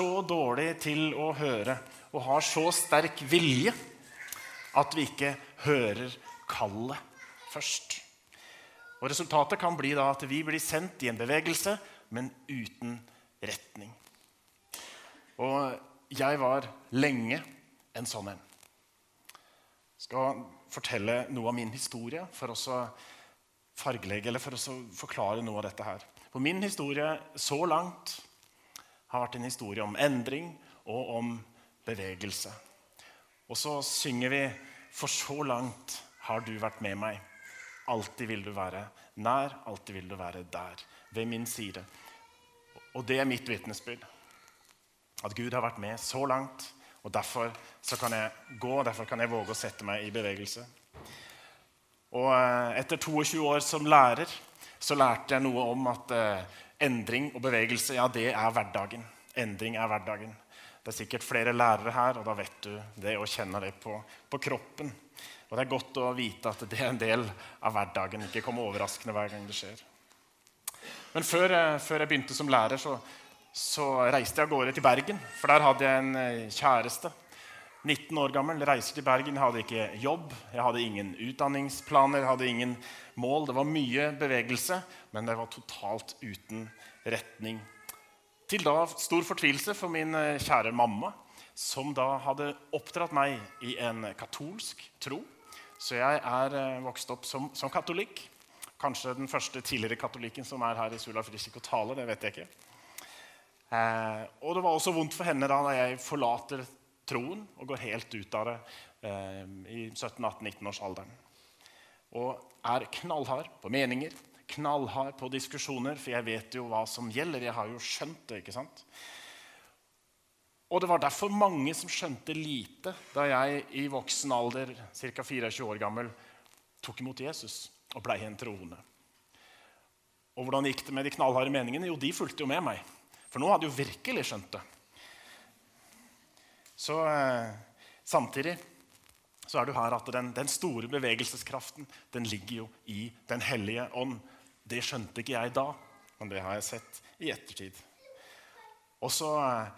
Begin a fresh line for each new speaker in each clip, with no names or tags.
Så dårlig til å høre og har så sterk vilje at vi ikke hører kallet først. Og Resultatet kan bli da at vi blir sendt i en bevegelse, men uten retning. Og jeg var lenge en sånn en. Skal fortelle noe av min historie for å fargelegge eller for å forklare noe av dette her. For min historie så langt har vært en historie om endring og om bevegelse. Og så synger vi 'For så langt har du vært med meg'. Alltid vil du være nær, alltid vil du være der, ved min side. Og det er mitt vitnesbyrd. At Gud har vært med så langt. Og derfor kan jeg gå, derfor kan jeg våge å sette meg i bevegelse. Og eh, etter 22 år som lærer så lærte jeg noe om at eh, Endring og bevegelse, ja, det er hverdagen. Endring er hverdagen. Det er sikkert flere lærere her, og da vet du det og kjenner det på, på kroppen. Og det er godt å vite at det er en del av hverdagen. Ikke komme overraskende hver gang det skjer. Men før, eh, før jeg begynte som lærer, så, så, reiste jeg av gårde til Bergen. For der hadde jeg en eh, kjæreste. 19 år gammel, reiser til Bergen. Hadde ikke jobb, jeg hadde ingen utdanningsplaner, jeg hadde ingen mål. Det var mye bevegelse, men det var totalt uten retning. Til da stor fortvilelse for min eh, kjære mamma, som da hadde oppdratt meg i en katolsk tro. Så jeg er eh, vokst opp som, som katolikk. Kanskje den første tidligere katolikken som er her i Sula Frisik og taler. det vet jeg ikke. Eh, og det var også vondt for henne da jeg forlater troen og går helt ut av det eh, i 17-18-19-årsalderen. Og er knallhard på meninger, knallhard på diskusjoner, for jeg vet jo hva som gjelder. Jeg har jo skjønt det. ikke sant? Og det var derfor mange som skjønte lite da jeg i voksen alder, ca. 24 år gammel, tok imot Jesus og blei en troende. Og hvordan gikk det med de knallharde meningene? Jo, de fulgte jo med meg. For nå hadde jeg jo virkelig skjønt det. Så eh, samtidig så er jo her at den, den, store bevegelseskraften den ligger jo i Den hellige ånd. Det skjønte ikke jeg da, men det har jeg sett i ettertid. Og så eh,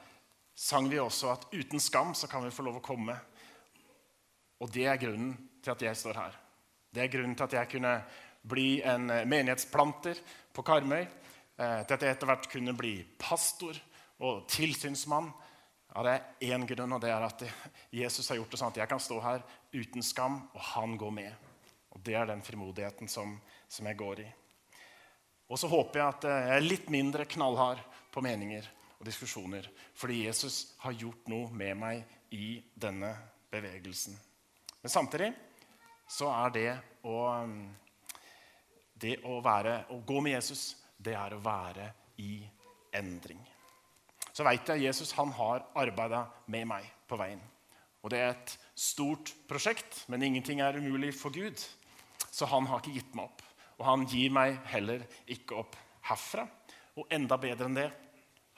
sang vi også at uten skam så kan vi få lov å komme. Og det er grunnen til at jeg står her. Det er grunnen til at jeg kunne bli en eh, menighetsplanter på Karmøy. Til at jeg etter hvert kunne bli pastor og tilsynsmann ja, Det er én grunn, og det er at Jesus har gjort det sånn at jeg kan stå her uten skam, og han går med. Og Det er den frimodigheten som, som jeg går i. Og så håper jeg at jeg er litt mindre knallhard på meninger og diskusjoner. Fordi Jesus har gjort noe med meg i denne bevegelsen. Men samtidig så er det å, det å, være, å gå med Jesus, det er å være i endring så veit jeg Jesus han har arbeida med meg på veien. Og Det er et stort prosjekt, men ingenting er umulig for Gud. Så han har ikke gitt meg opp. Og han gir meg heller ikke opp herfra. Og enda bedre enn det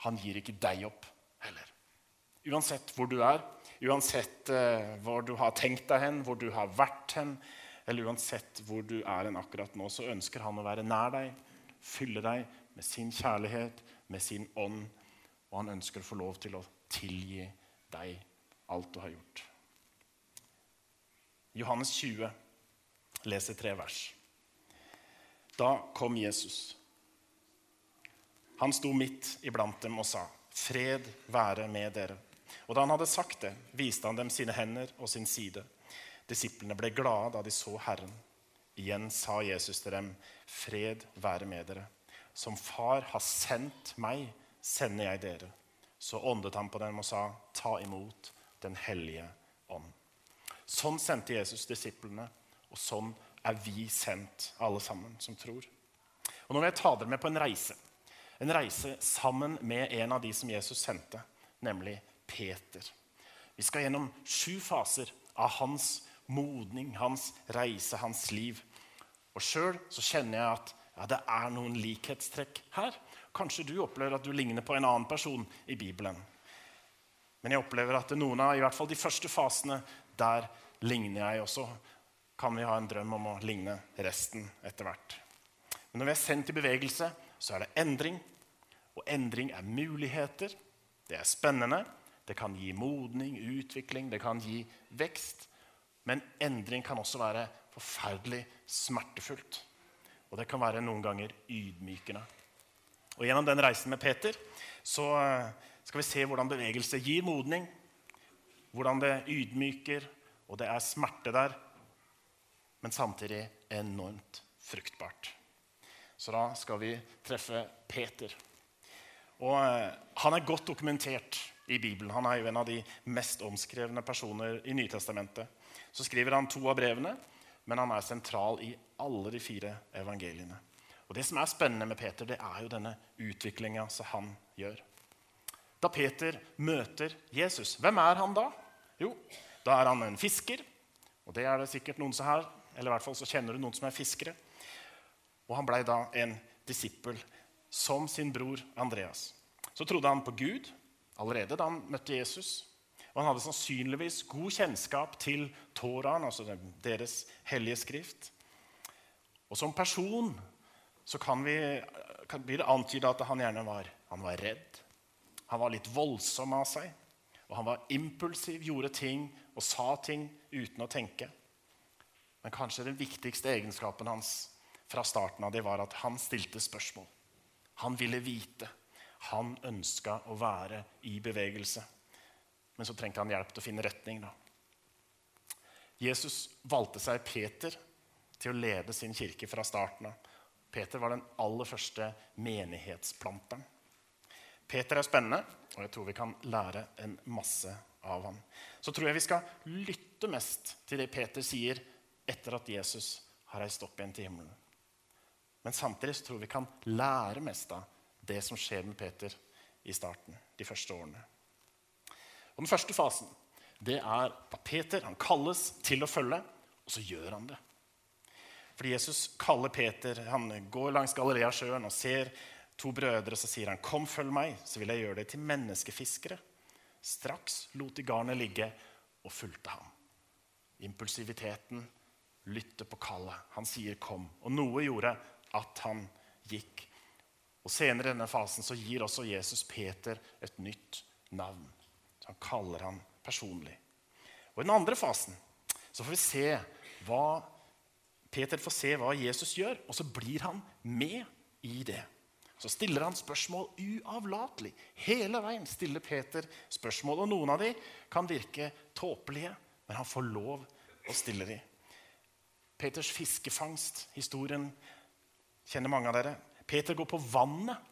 han gir ikke deg opp heller. Uansett hvor du er, uansett uh, hvor du har tenkt deg hen, hvor du har vært hen, eller uansett hvor du er hen akkurat nå, så ønsker han å være nær deg, fylle deg med sin kjærlighet, med sin ånd og han ønsker å få lov til å tilgi deg alt du har gjort. Johannes 20 leser tre vers. Da kom Jesus. Han sto midt iblant dem og sa, 'Fred være med dere.' Og da han hadde sagt det, viste han dem sine hender og sin side. Disiplene ble glade da de så Herren. Igjen sa Jesus til dem, 'Fred være med dere.' Som Far har sendt meg, sender jeg dere. Så åndet han på dem og sa, ta imot Den hellige ånd. Sånn sendte Jesus disiplene, og sånn er vi sendt, alle sammen som tror. Og Nå vil jeg ta dere med på en reise. En reise sammen med en av de som Jesus sendte, nemlig Peter. Vi skal gjennom sju faser av hans modning, hans reise, hans liv. Og sjøl kjenner jeg at ja, det er noen likhetstrekk her. Kanskje du opplever at du ligner på en annen person i Bibelen. Men jeg opplever at noen av i hvert fall de første fasene, der ligner jeg også. Kan vi ha en drøm om å ligne resten etter hvert. Men når vi er sendt i bevegelse, så er det endring. Og endring er muligheter. Det er spennende. Det kan gi modning, utvikling, det kan gi vekst. Men endring kan også være forferdelig smertefullt. Og det kan være noen ganger ydmykende. Og Gjennom den reisen med Peter så eh, skal vi se hvordan bevegelse gir modning. Hvordan det ydmyker, og det er smerte der, men samtidig enormt fruktbart. Så da skal vi treffe Peter. Og eh, Han er godt dokumentert i Bibelen. Han er jo en av de mest omskrevne personer i Nytestamentet. Så skriver han to av brevene, men han er sentral i alle de fire evangeliene. Og Det som er spennende med Peter, det er jo denne utviklinga som han gjør. Da Peter møter Jesus, hvem er han da? Jo, da er han en fisker. Og det er det sikkert noen som her, eller i hvert fall så kjenner du noen som er fiskere. Og han blei da en disippel som sin bror Andreas. Så trodde han på Gud allerede da han møtte Jesus. Og han hadde sannsynligvis god kjennskap til Toraen, altså deres hellige skrift. Og som person så kan, vi, kan blir det antyda at han gjerne var, han var redd. Han var litt voldsom av seg. Og han var impulsiv, gjorde ting og sa ting uten å tenke. Men kanskje den viktigste egenskapen hans fra starten av det var at han stilte spørsmål. Han ville vite. Han ønska å være i bevegelse. Men så trengte han hjelp til å finne retning. da. Jesus valgte seg Peter til å lede sin kirke fra starten av. Peter var den aller første menighetsplanteren. Peter er spennende, og jeg tror vi kan lære en masse av ham. Så tror jeg vi skal lytte mest til det Peter sier etter at Jesus har reist opp igjen til himmelen. Men samtidig tror vi kan lære mest av det som skjer med Peter i starten, de første årene. Og Den første fasen det er at Peter han kalles til å følge, og så gjør han det. Fordi Jesus kaller Peter, han går langs Galileasjøen og ser to brødre. Så sier han, 'Kom, følg meg, så vil jeg gjøre deg til menneskefiskere.' Straks lot de garnet ligge og fulgte ham. Impulsiviteten lytter på kallet. Han sier 'kom'. Og noe gjorde at han gikk. Og Senere i denne fasen så gir også Jesus Peter et nytt navn. Så Han kaller han personlig. Og I den andre fasen så får vi se hva Peter får se hva Jesus gjør, og så blir han med i det. Så stiller han spørsmål uavlatelig. Hele veien stiller Peter spørsmål. Og noen av dem kan virke tåpelige, men han får lov å stille dem. Peters fiskefangst, historien kjenner mange av dere. Peter går på vannet.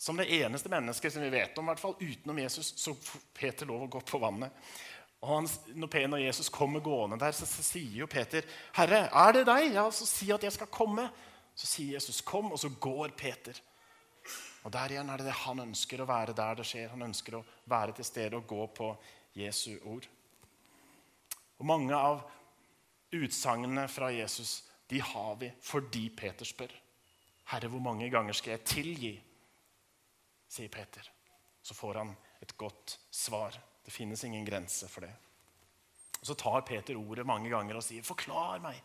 Som det eneste mennesket som vi vet om, hvert fall utenom Jesus, så får Peter lov å gå på vannet. Og han, når Jesus kommer gående der, så, så, sier jo Peter, 'Herre, er det deg?' Ja, så si at jeg skal komme. Så sier Jesus, 'Kom', og så går Peter. Og Der igjen er det det han ønsker å være der det skjer. Han ønsker å være til stede og gå på Jesu ord. Og Mange av utsagnene fra Jesus de har vi fordi Peter spør. 'Herre, hvor mange ganger skal jeg tilgi?' sier Peter. Så får han et godt svar. Det finnes ingen grense for det. Og Så tar Peter ordet mange ganger og sier, 'Forklar meg.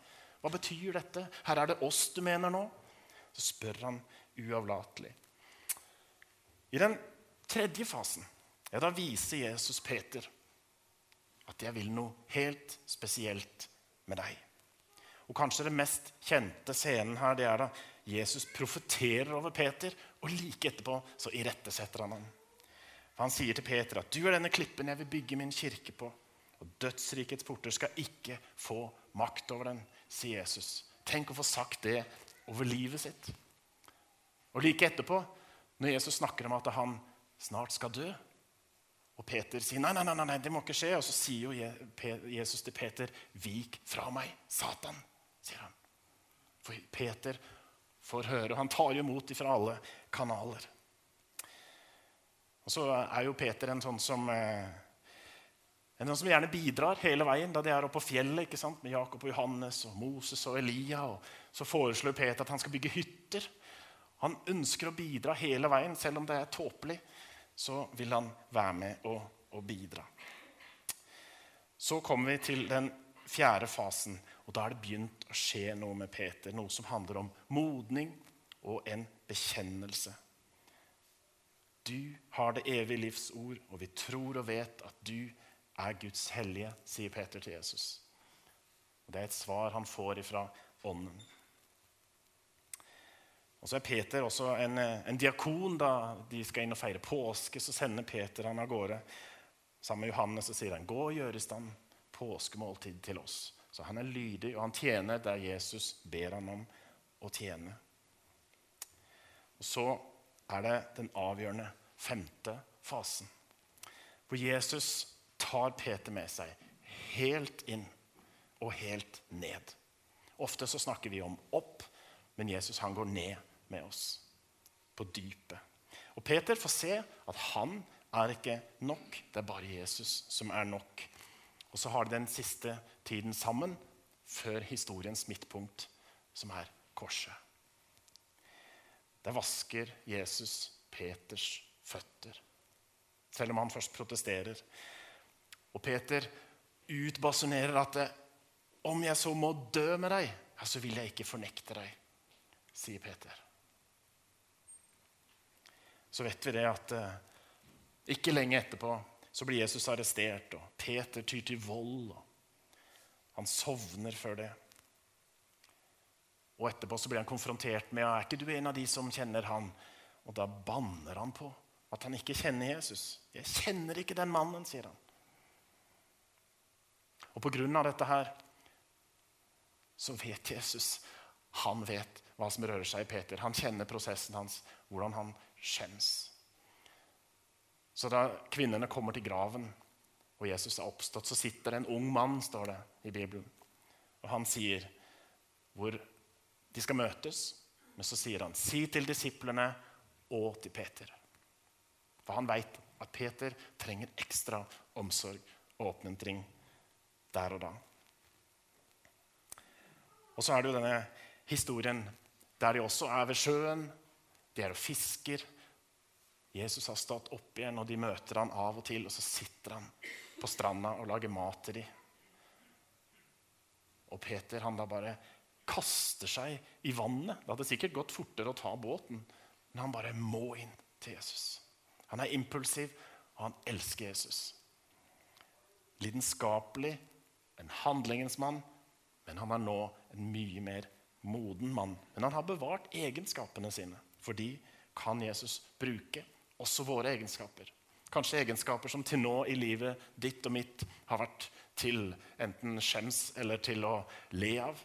Hva betyr dette? Her er det oss du mener nå.' Så spør han uavlatelig. I den tredje fasen ja, da viser Jesus Peter at 'jeg vil noe helt spesielt med deg'. Og Kanskje den mest kjente scenen her det er da Jesus profeterer over Peter, og like etterpå så irettesetter han ham. For Han sier til Peter at 'du er denne klippen jeg vil bygge min kirke på'. Og dødsrikets porter skal ikke få makt over den, sier Jesus. Tenk å få sagt det over livet sitt. Og like etterpå, når Jesus snakker om at han snart skal dø, og Peter sier nei, nei, nei, nei, det må ikke skje, og så sier jo Jesus til Peter, 'Vik fra meg, Satan', sier han. For Peter får høre, og han tar jo imot fra alle kanaler. Og så er jo Peter en sånn som eh, En som gjerne bidrar hele veien da de er oppe på fjellet ikke sant? med Jakob og Johannes og Moses og Elia. Og så foreslår Peter at han skal bygge hytter. Han ønsker å bidra hele veien, selv om det er tåpelig. Så vil han være med og, og bidra. Så kommer vi til den fjerde fasen, og da er det begynt å skje noe med Peter. Noe som handler om modning og en bekjennelse. Du har det evige livs ord, og vi tror og vet at du er Guds hellige, sier Peter til Jesus. Og Det er et svar han får ifra Ånden. Og så er Peter også en, en, diakon. Da de skal inn og feire påske, så sender Peter han av gårde. Sammen med Johannes så sier han, 'Gå og gjør i stand påskemåltid til oss.' Så han er lydig, og han tjener der Jesus ber han om å tjene. Og Så er det den avgjørende femte fasen, hvor Jesus tar Peter med seg helt inn og helt ned. Ofte så snakker vi om opp, men Jesus han går ned med oss. På dypet. Og Peter får se at han er ikke nok. Det er bare Jesus som er nok. Og så har de den siste tiden sammen før historiens midtpunkt, som er korset. Der vasker Jesus Peters føtter, selv om han først protesterer. Og Peter utbasunerer at om jeg så må dø med deg, så vil jeg ikke fornekte deg, sier Peter. Så vet vi det at ikke lenge etterpå så blir Jesus arrestert, og Peter tyr til vold. og Han sovner før det. Og etterpå så blir han konfrontert med er ikke du en av de som kjenner han. Og da banner han på at han ikke kjenner Jesus. 'Jeg kjenner ikke den mannen', sier han. Og på grunn av dette her så vet Jesus Han vet hva som rører seg i Peter. Han kjenner prosessen hans, hvordan han skjems. Så da kvinnene kommer til graven, og Jesus er oppstått, så sitter det en ung mann, står det i Bibelen. Og han sier hvor de skal møtes, men så sier han, si til disiplene og til Peter. For han veit at Peter trenger ekstra omsorg og oppmuntring der og da. Og så er det jo denne historien der de også er ved sjøen. De er og fisker. Jesus har stått opp igjen, og de møter han av og til. Og så sitter han på stranda og lager mat til dem. Og Peter han da bare kaster seg i vannet. Det hadde sikkert gått fortere å ta båten, men han bare må inn til Jesus. Han er impulsiv, og han elsker Jesus. Lidenskapelig en handlingens mann, men han er nå en mye mer moden mann. Men han har bevart egenskapene sine, for de kan Jesus bruke, også våre egenskaper. Kanskje egenskaper som til nå i livet ditt og mitt har vært til enten skjems eller til å le av.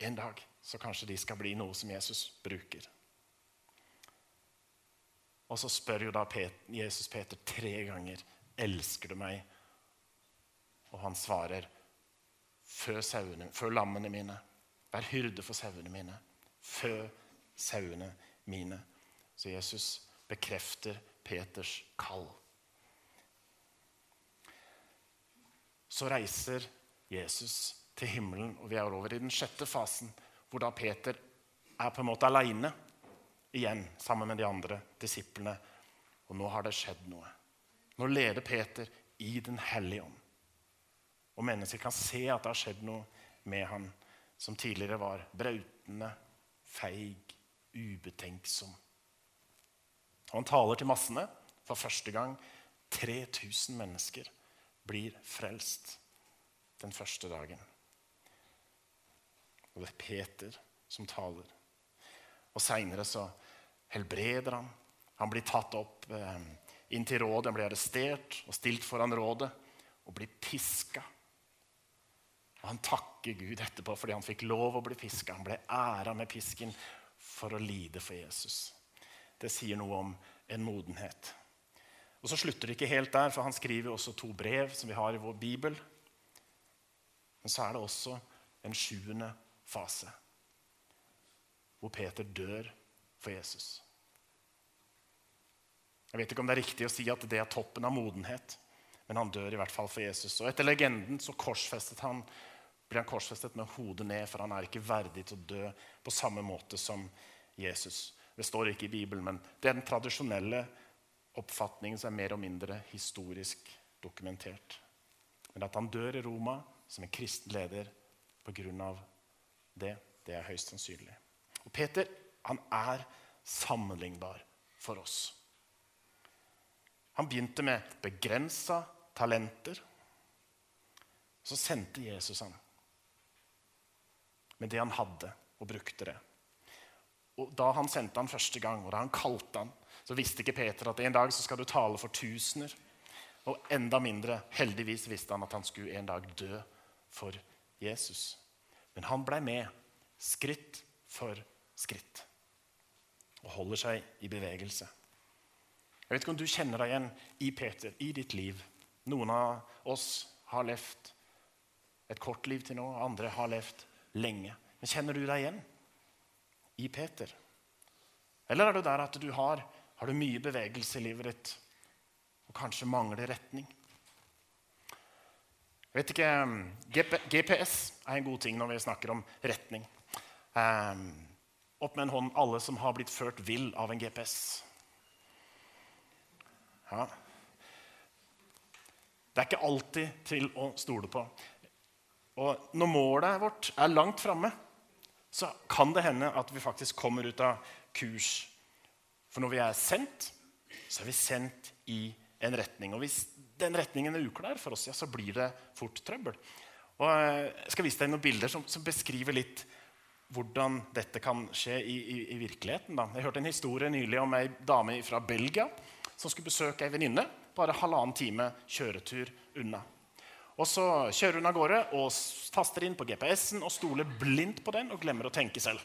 En dag så kanskje de skal bli noe som Jesus bruker. Og så spør jo da Jesus Peter tre ganger elsker du meg og han svarer, fø, sauene, fø lammene mine. Vær hyrde for sauene mine. Fø sauene mine. Så Jesus bekrefter Peters kall. Så reiser Jesus til himmelen, og vi er over i den sjette fasen, hvor da Peter er på en måte aleine igjen sammen med de andre disiplene. Og nå har det skjedd noe. Nå leder Peter i Den hellige ånd. Og mennesker kan se at det har skjedd noe med han som tidligere var brautende, feig, ubetenksom. Og han taler til massene. For første gang 3000 mennesker blir frelst den første dagen. Og det er Peter som taler. Og seinere så helbreder han. Han blir tatt opp eh, inn til rådet, han blir arrestert og stilt foran rådet og blir piska. Og Han takker Gud etterpå fordi han fikk lov å bli piska. Han ble æra med pisken for å lide for Jesus. Det sier noe om en modenhet. Og Så slutter det ikke helt der, for han skriver også to brev som vi har i vår bibel. Men så er det også en sjuende fase, hvor Peter dør for Jesus. Jeg vet ikke om det er riktig å si at det er toppen av modenhet, men han dør i hvert fall for Jesus. Og etter legenden så korsfestet han, blir han korsfestet med hodet ned, for han er ikke verdig til å dø på samme måte som Jesus. Det står ikke i Bibelen, men det er den tradisjonelle oppfatningen som er mer og mindre historisk dokumentert. Men at han dør i Roma som en kristen leder pga. Det, det er høyst sannsynlig. Og Peter han er sammenlignbar for oss. Han begynte med begrensa talenter. Så sendte Jesus ham med det han hadde, og brukte det. Og Da han sendte han første gang, og da han kalte han, så visste ikke Peter at en dag så skal du tale for tusener. Og enda mindre, heldigvis, visste han at han skulle en dag dø for Jesus. Men han blei med, skritt for skritt, og holder seg i bevegelse. Jeg vet ikke om du kjenner deg igjen i Peter, i ditt liv. Noen av oss har levd et kort liv til nå, andre har levd lenge. Men kjenner du deg igjen i Peter? Eller er du der at du har, har du mye bevegelse i livet ditt og kanskje mangler retning? Jeg vet ikke, GPS er en god ting når vi snakker om retning. Um, opp med en hånd alle som har blitt ført vill av en GPS. Ja. Det er ikke alltid til å stole på. Og når målet vårt er langt framme, så kan det hende at vi faktisk kommer ut av kurs. For når vi er sendt, så er vi sendt i en retning. Og hvis den retningen er uklar for oss, ja, så blir det fort trøbbel. Og eh, jeg skal vise deg noen bilder som, som beskriver litt hvordan dette kan skje i, i, i virkeligheten. Da. Jeg hørte en historie nylig om ei dame fra Belgia som skulle besøke ei venninne bare halvannen time kjøretur unna. Og Så kjører hun av gårde og taster inn på GPS-en og stoler blindt på den og glemmer å tenke selv.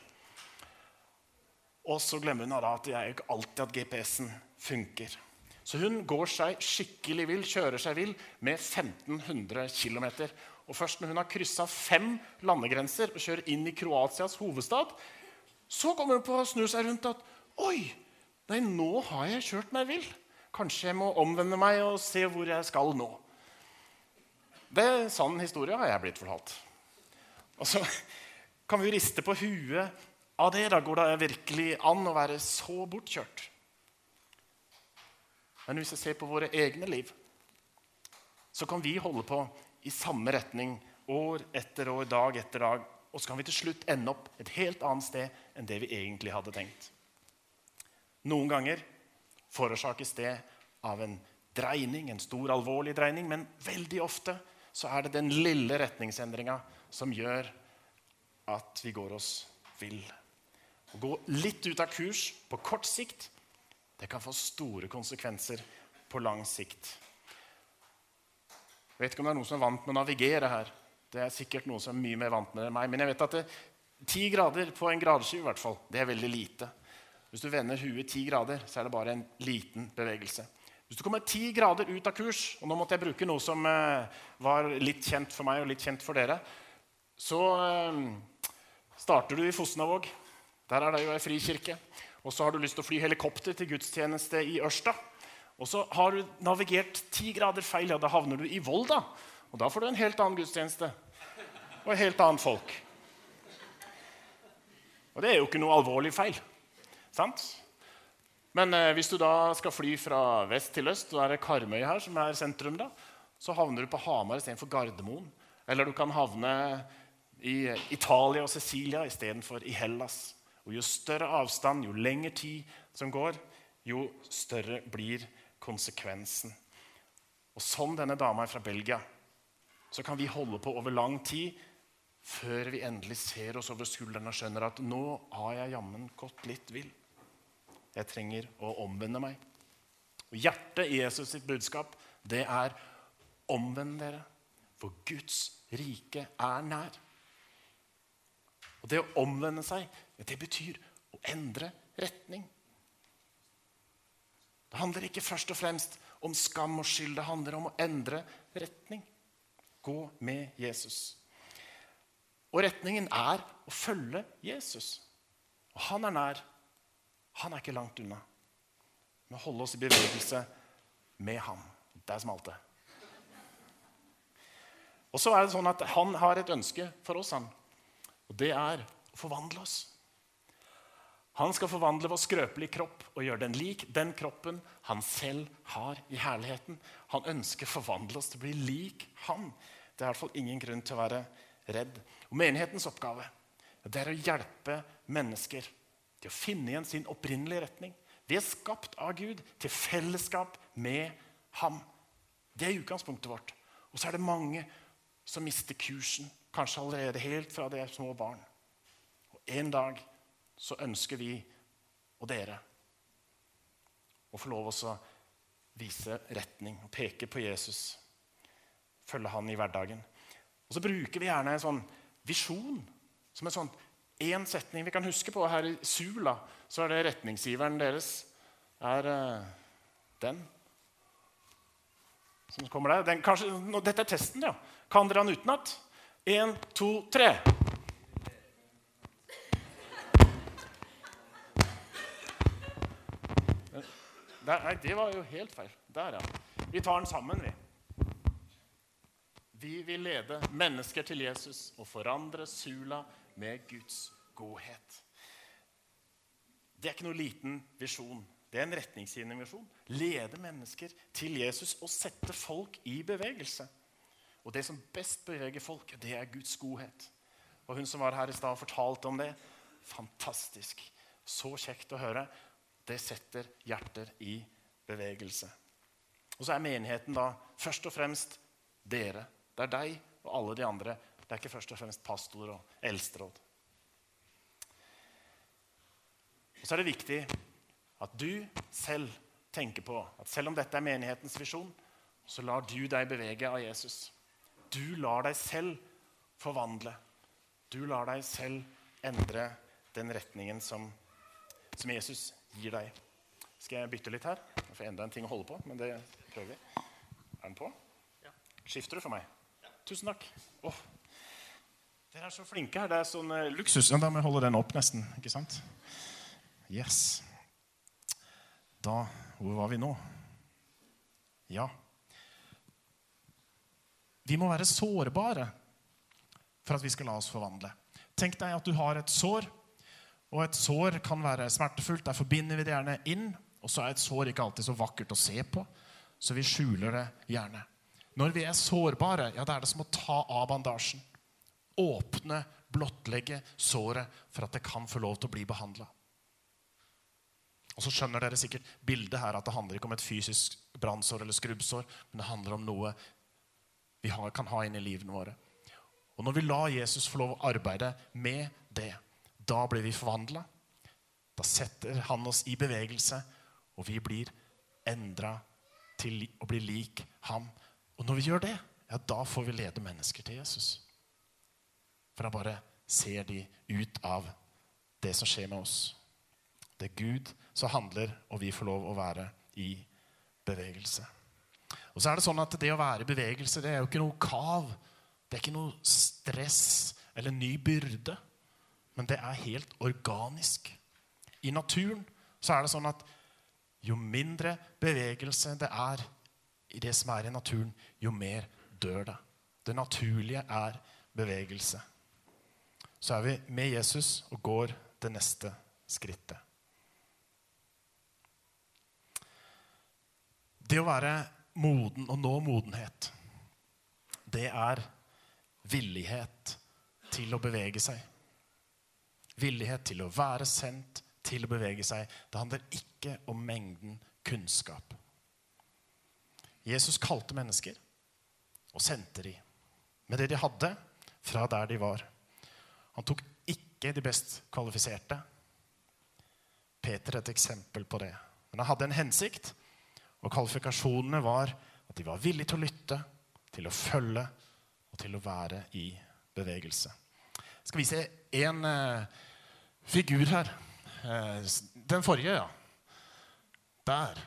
Og så glemmer hun da at det er ikke alltid at GPS-en funker. Så hun går seg skikkelig vill, kjører seg vill med 1500 km. Og først når hun har kryssa fem landegrenser og kjører inn i Kroatias hovedstad, så kommer hun på å snu seg rundt at Oi! Nei, nå har jeg kjørt meg vill. Kanskje jeg må omvende meg og se hvor jeg skal nå. Det er sann historie har jeg blitt fortalt. Og så kan vi riste på huet av det. Da går det virkelig an å være så bortkjørt. Men hvis vi ser på våre egne liv, så kan vi holde på i samme retning år etter år, dag etter dag. Og så kan vi til slutt ende opp et helt annet sted enn det vi egentlig hadde tenkt. Noen ganger forårsakes det av en dreining, en stor, alvorlig dreining. Men veldig ofte så er det den lille retningsendringa som gjør at vi går oss vill. Å gå litt ut av kurs på kort sikt det kan få store konsekvenser på lang sikt. Jeg vet ikke om det er noen som er vant med å navigere her. Det er sikkert noen som er mye mer vant med det enn meg. Men jeg vet at ti grader på en gradeskive i hvert fall, det er veldig lite. Hvis du vender huet ti grader, så er det bare en liten bevegelse. Hvis du kommer ti grader ut av kurs, og nå måtte jeg bruke noe som eh, var litt kjent for meg og litt kjent for dere, så eh, starter du i Fosnavåg. Der er det jo ei frikirke. Og så har du lyst til å fly helikopter til gudstjeneste i Ørsta. Og så har du navigert ti grader feil, ja, da havner du i Volda. Og da får du en helt annen gudstjeneste og et helt annet folk. Og det er jo ikke noe alvorlig feil. Sant? Men eh, hvis du da skal fly fra vest til øst, og er det Karmøy her som er sentrum, da, så havner du på Hamar istedenfor Gardermoen. Eller du kan havne i Italia og Sicilia istedenfor i Hellas. Og Jo større avstand, jo lengre tid som går, jo større blir konsekvensen. Og Som denne dama er fra Belgia så kan vi holde på over lang tid før vi endelig ser oss over skulderen og skjønner at nå har jeg jammen gått litt vill. Jeg trenger å omvende meg. Og Hjertet i Jesus sitt budskap det er omvend dere, for Guds rike er nær. Og Det å omvende seg det betyr å endre retning. Det handler ikke først og fremst om skam og skyld. Det handler om å endre retning. Gå med Jesus. Og retningen er å følge Jesus. Og han er nær. Han er ikke langt unna. Vi holde oss i bevegelse med ham. Der smalt det. Og så er det sånn at Han har et ønske for oss, han. Og det er å forvandle oss. Han skal forvandle vår skrøpelige kropp og gjøre den lik den kroppen han selv har i herligheten. Han ønsker å forvandle oss til å bli lik han. Det er i hvert fall ingen grunn til å være redd. Og Menighetens oppgave det er å hjelpe mennesker til å finne igjen sin opprinnelige retning. Vi er skapt av Gud til fellesskap med ham. Det er utgangspunktet vårt. Og så er det mange som mister kursen, kanskje allerede helt fra de er små barn. Og En dag så ønsker vi og dere å få lov å vise retning og peke på Jesus. Følge han i hverdagen. Og så bruker vi gjerne en sånn visjon som en sånn én setning vi kan huske på. Her i Sula så er det retningsgiveren deres er uh, den som kommer der. Den, kanskje, dette er testen, ja. Kan dere den utenat? Én, to, tre. Der, nei, det var jo helt feil. Der, ja. Vi tar den sammen, vi. Vi vil lede mennesker til Jesus og forandre Sula med Guds godhet. Det er ikke noe liten visjon. Det er en retningsgivende visjon. Lede mennesker til Jesus og sette folk i bevegelse. Og det som best beveger folk, det er Guds godhet. Og hun som var her i stad, fortalte om det. Fantastisk. Så kjekt å høre. Det setter hjerter i bevegelse. Og så er menigheten da først og fremst dere. Det er deg og alle de andre. Det er ikke først og fremst pastor og eldsteråd. Og så er det viktig at du selv tenker på at selv om dette er menighetens visjon, så lar du deg bevege av Jesus. Du lar deg selv forvandle. Du lar deg selv endre den retningen som, som Jesus gir deg. Skal jeg bytte litt her? Jeg får enda en ting å holde på, men det prøver vi. Er den på? Skifter du for meg? Tusen takk. Oh. Dere er så flinke her. Det er sånn uh, luksus. Ja, da må jeg holde den opp nesten. ikke sant? Yes. Da Hvor var vi nå? Ja. Vi må være sårbare for at vi skal la oss forvandle. Tenk deg at du har et sår og et sår kan være smertefullt. Der forbinder vi det gjerne inn. Og så er et sår ikke alltid så vakkert å se på, så vi skjuler det gjerne. Når vi er sårbare, ja, da er det som å ta av bandasjen. Åpne, blottlegge såret for at det kan få lov til å bli behandla. Og så skjønner dere sikkert bildet her at det handler ikke om et fysisk brannsår eller skrubbsår, men det handler om noe vi har, kan ha inn i livene våre. Og når vi lar Jesus få lov å arbeide med det, da blir vi forvandla. Da setter han oss i bevegelse, og vi blir endra til å bli lik ham. Og når vi gjør det, ja, da får vi lede mennesker til Jesus. For da bare ser de ut av det som skjer med oss. Det er Gud som handler, og vi får lov å være i bevegelse. Og så er Det sånn at det å være i bevegelse det er jo ikke noe kav. Det er ikke noe stress eller ny byrde men det er helt organisk. I naturen så er det sånn at jo mindre bevegelse det er i det som er i naturen, jo mer dør det. Det naturlige er bevegelse. Så er vi med Jesus og går det neste skrittet. Det å være moden og nå modenhet, det er villighet til å bevege seg. Villighet til å være sendt, til å bevege seg. Det handler ikke om mengden kunnskap. Jesus kalte mennesker og sendte de med det de hadde, fra der de var. Han tok ikke de best kvalifiserte. Peter er et eksempel på det. Men han hadde en hensikt, og kvalifikasjonene var at de var villige til å lytte, til å følge og til å være i bevegelse. Jeg skal vise en eh, figur her. Eh, den forrige, ja. Der.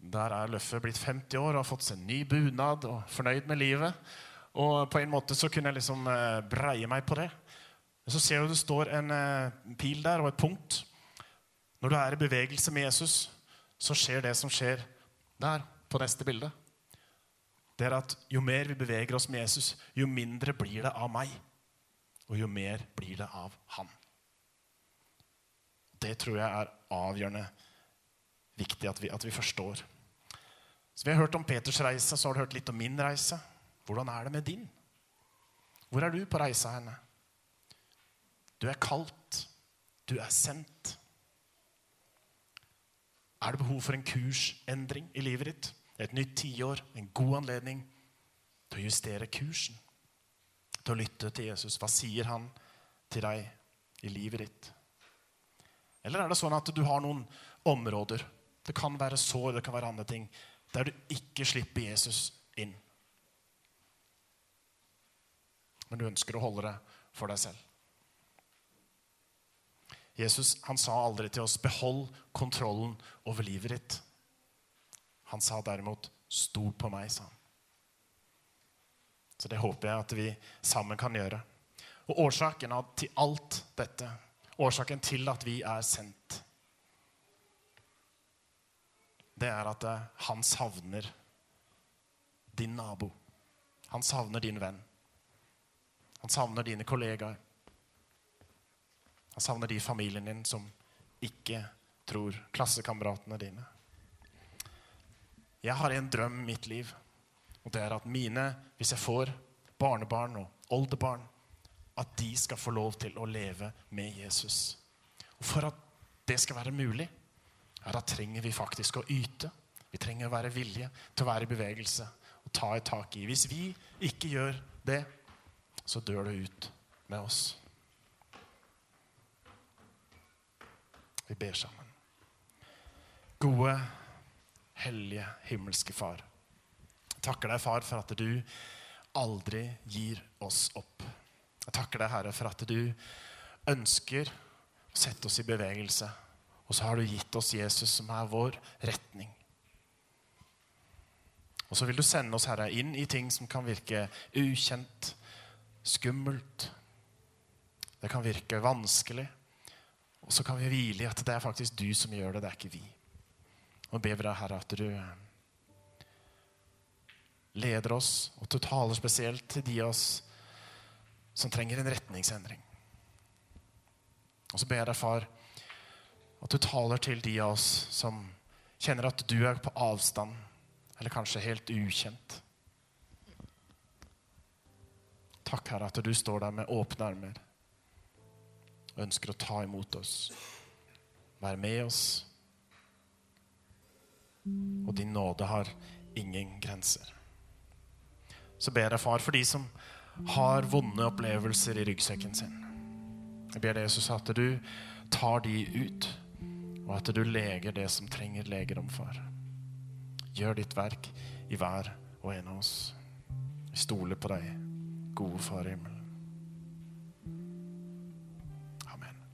Der er Løffe blitt 50 år og har fått seg ny bunad og fornøyd med livet. Og på en måte så kunne jeg liksom eh, breie meg på det. Men så ser du det står en pil der og et punkt. Når du er i bevegelse med Jesus, så skjer det som skjer der på neste bilde. det er at jo mer vi beveger oss med Jesus, jo mindre blir det av meg. Og jo mer blir det av han. Det tror jeg er avgjørende viktig at vi, at vi forstår. Så Vi har hørt om Peters reise, så har du hørt litt om min reise. Hvordan er det med din? Hvor er du på reisa henne? Du er kalt. Du er sendt. Er det behov for en kursendring i livet ditt? Et nytt tiår, en god anledning til å justere kursen. Til å lytte til Jesus. Hva sier han til deg i livet ditt? Eller er det sånn at du har noen områder Det kan være sår, det kan være andre ting der du ikke slipper Jesus inn. Men du ønsker å holde det for deg selv. Jesus han sa aldri til oss 'behold kontrollen over livet ditt'. Han sa derimot 'stol på meg', sa han. Så det håper jeg at vi sammen kan gjøre. Og årsaken til alt dette, årsaken til at vi er sendt, det er at eh, han savner din nabo. Han savner din venn. Han savner dine kollegaer. Han savner de i familien din som ikke tror. Klassekameratene dine. Jeg har en drøm i mitt liv, og det er at mine, hvis jeg får barnebarn og oldebarn, at de skal få lov til å leve med Jesus. Og For at det skal være mulig, ja, da trenger vi faktisk å yte. Vi trenger å være villige til å være i bevegelse og ta et tak i. Hvis vi ikke gjør det, så dør det ut med oss. Vi ber sammen. Gode, hellige, himmelske Far. Takker deg, Far, for at du aldri gir oss opp. Jeg takker deg, Herre, for at du ønsker å sette oss i bevegelse og så har du gitt oss Jesus, som er vår retning. Og så vil du sende oss, Herre, inn i ting som kan virke ukjent, skummelt. Det kan virke vanskelig. Og så kan vi hvile i at det er faktisk du som gjør det, det er ikke vi. Og ber vi deg, Herre, at du leder oss, og du taler spesielt til de av oss som trenger en retningsendring. Og så ber jeg deg, far, at du taler til de av oss som kjenner at du er på avstand, eller kanskje helt ukjent. Takk, Herre, at du står der med åpne armer ønsker å ta imot oss. Være med oss. Og din nåde har ingen grenser. Så ber jeg, far, for de som har vonde opplevelser i ryggsekken sin. Jeg ber Jesus, at du tar de ut og at du leger det som trenger legedom, far. Gjør ditt verk i hver og en av oss. Vi stoler på deg, gode Far i himmelen.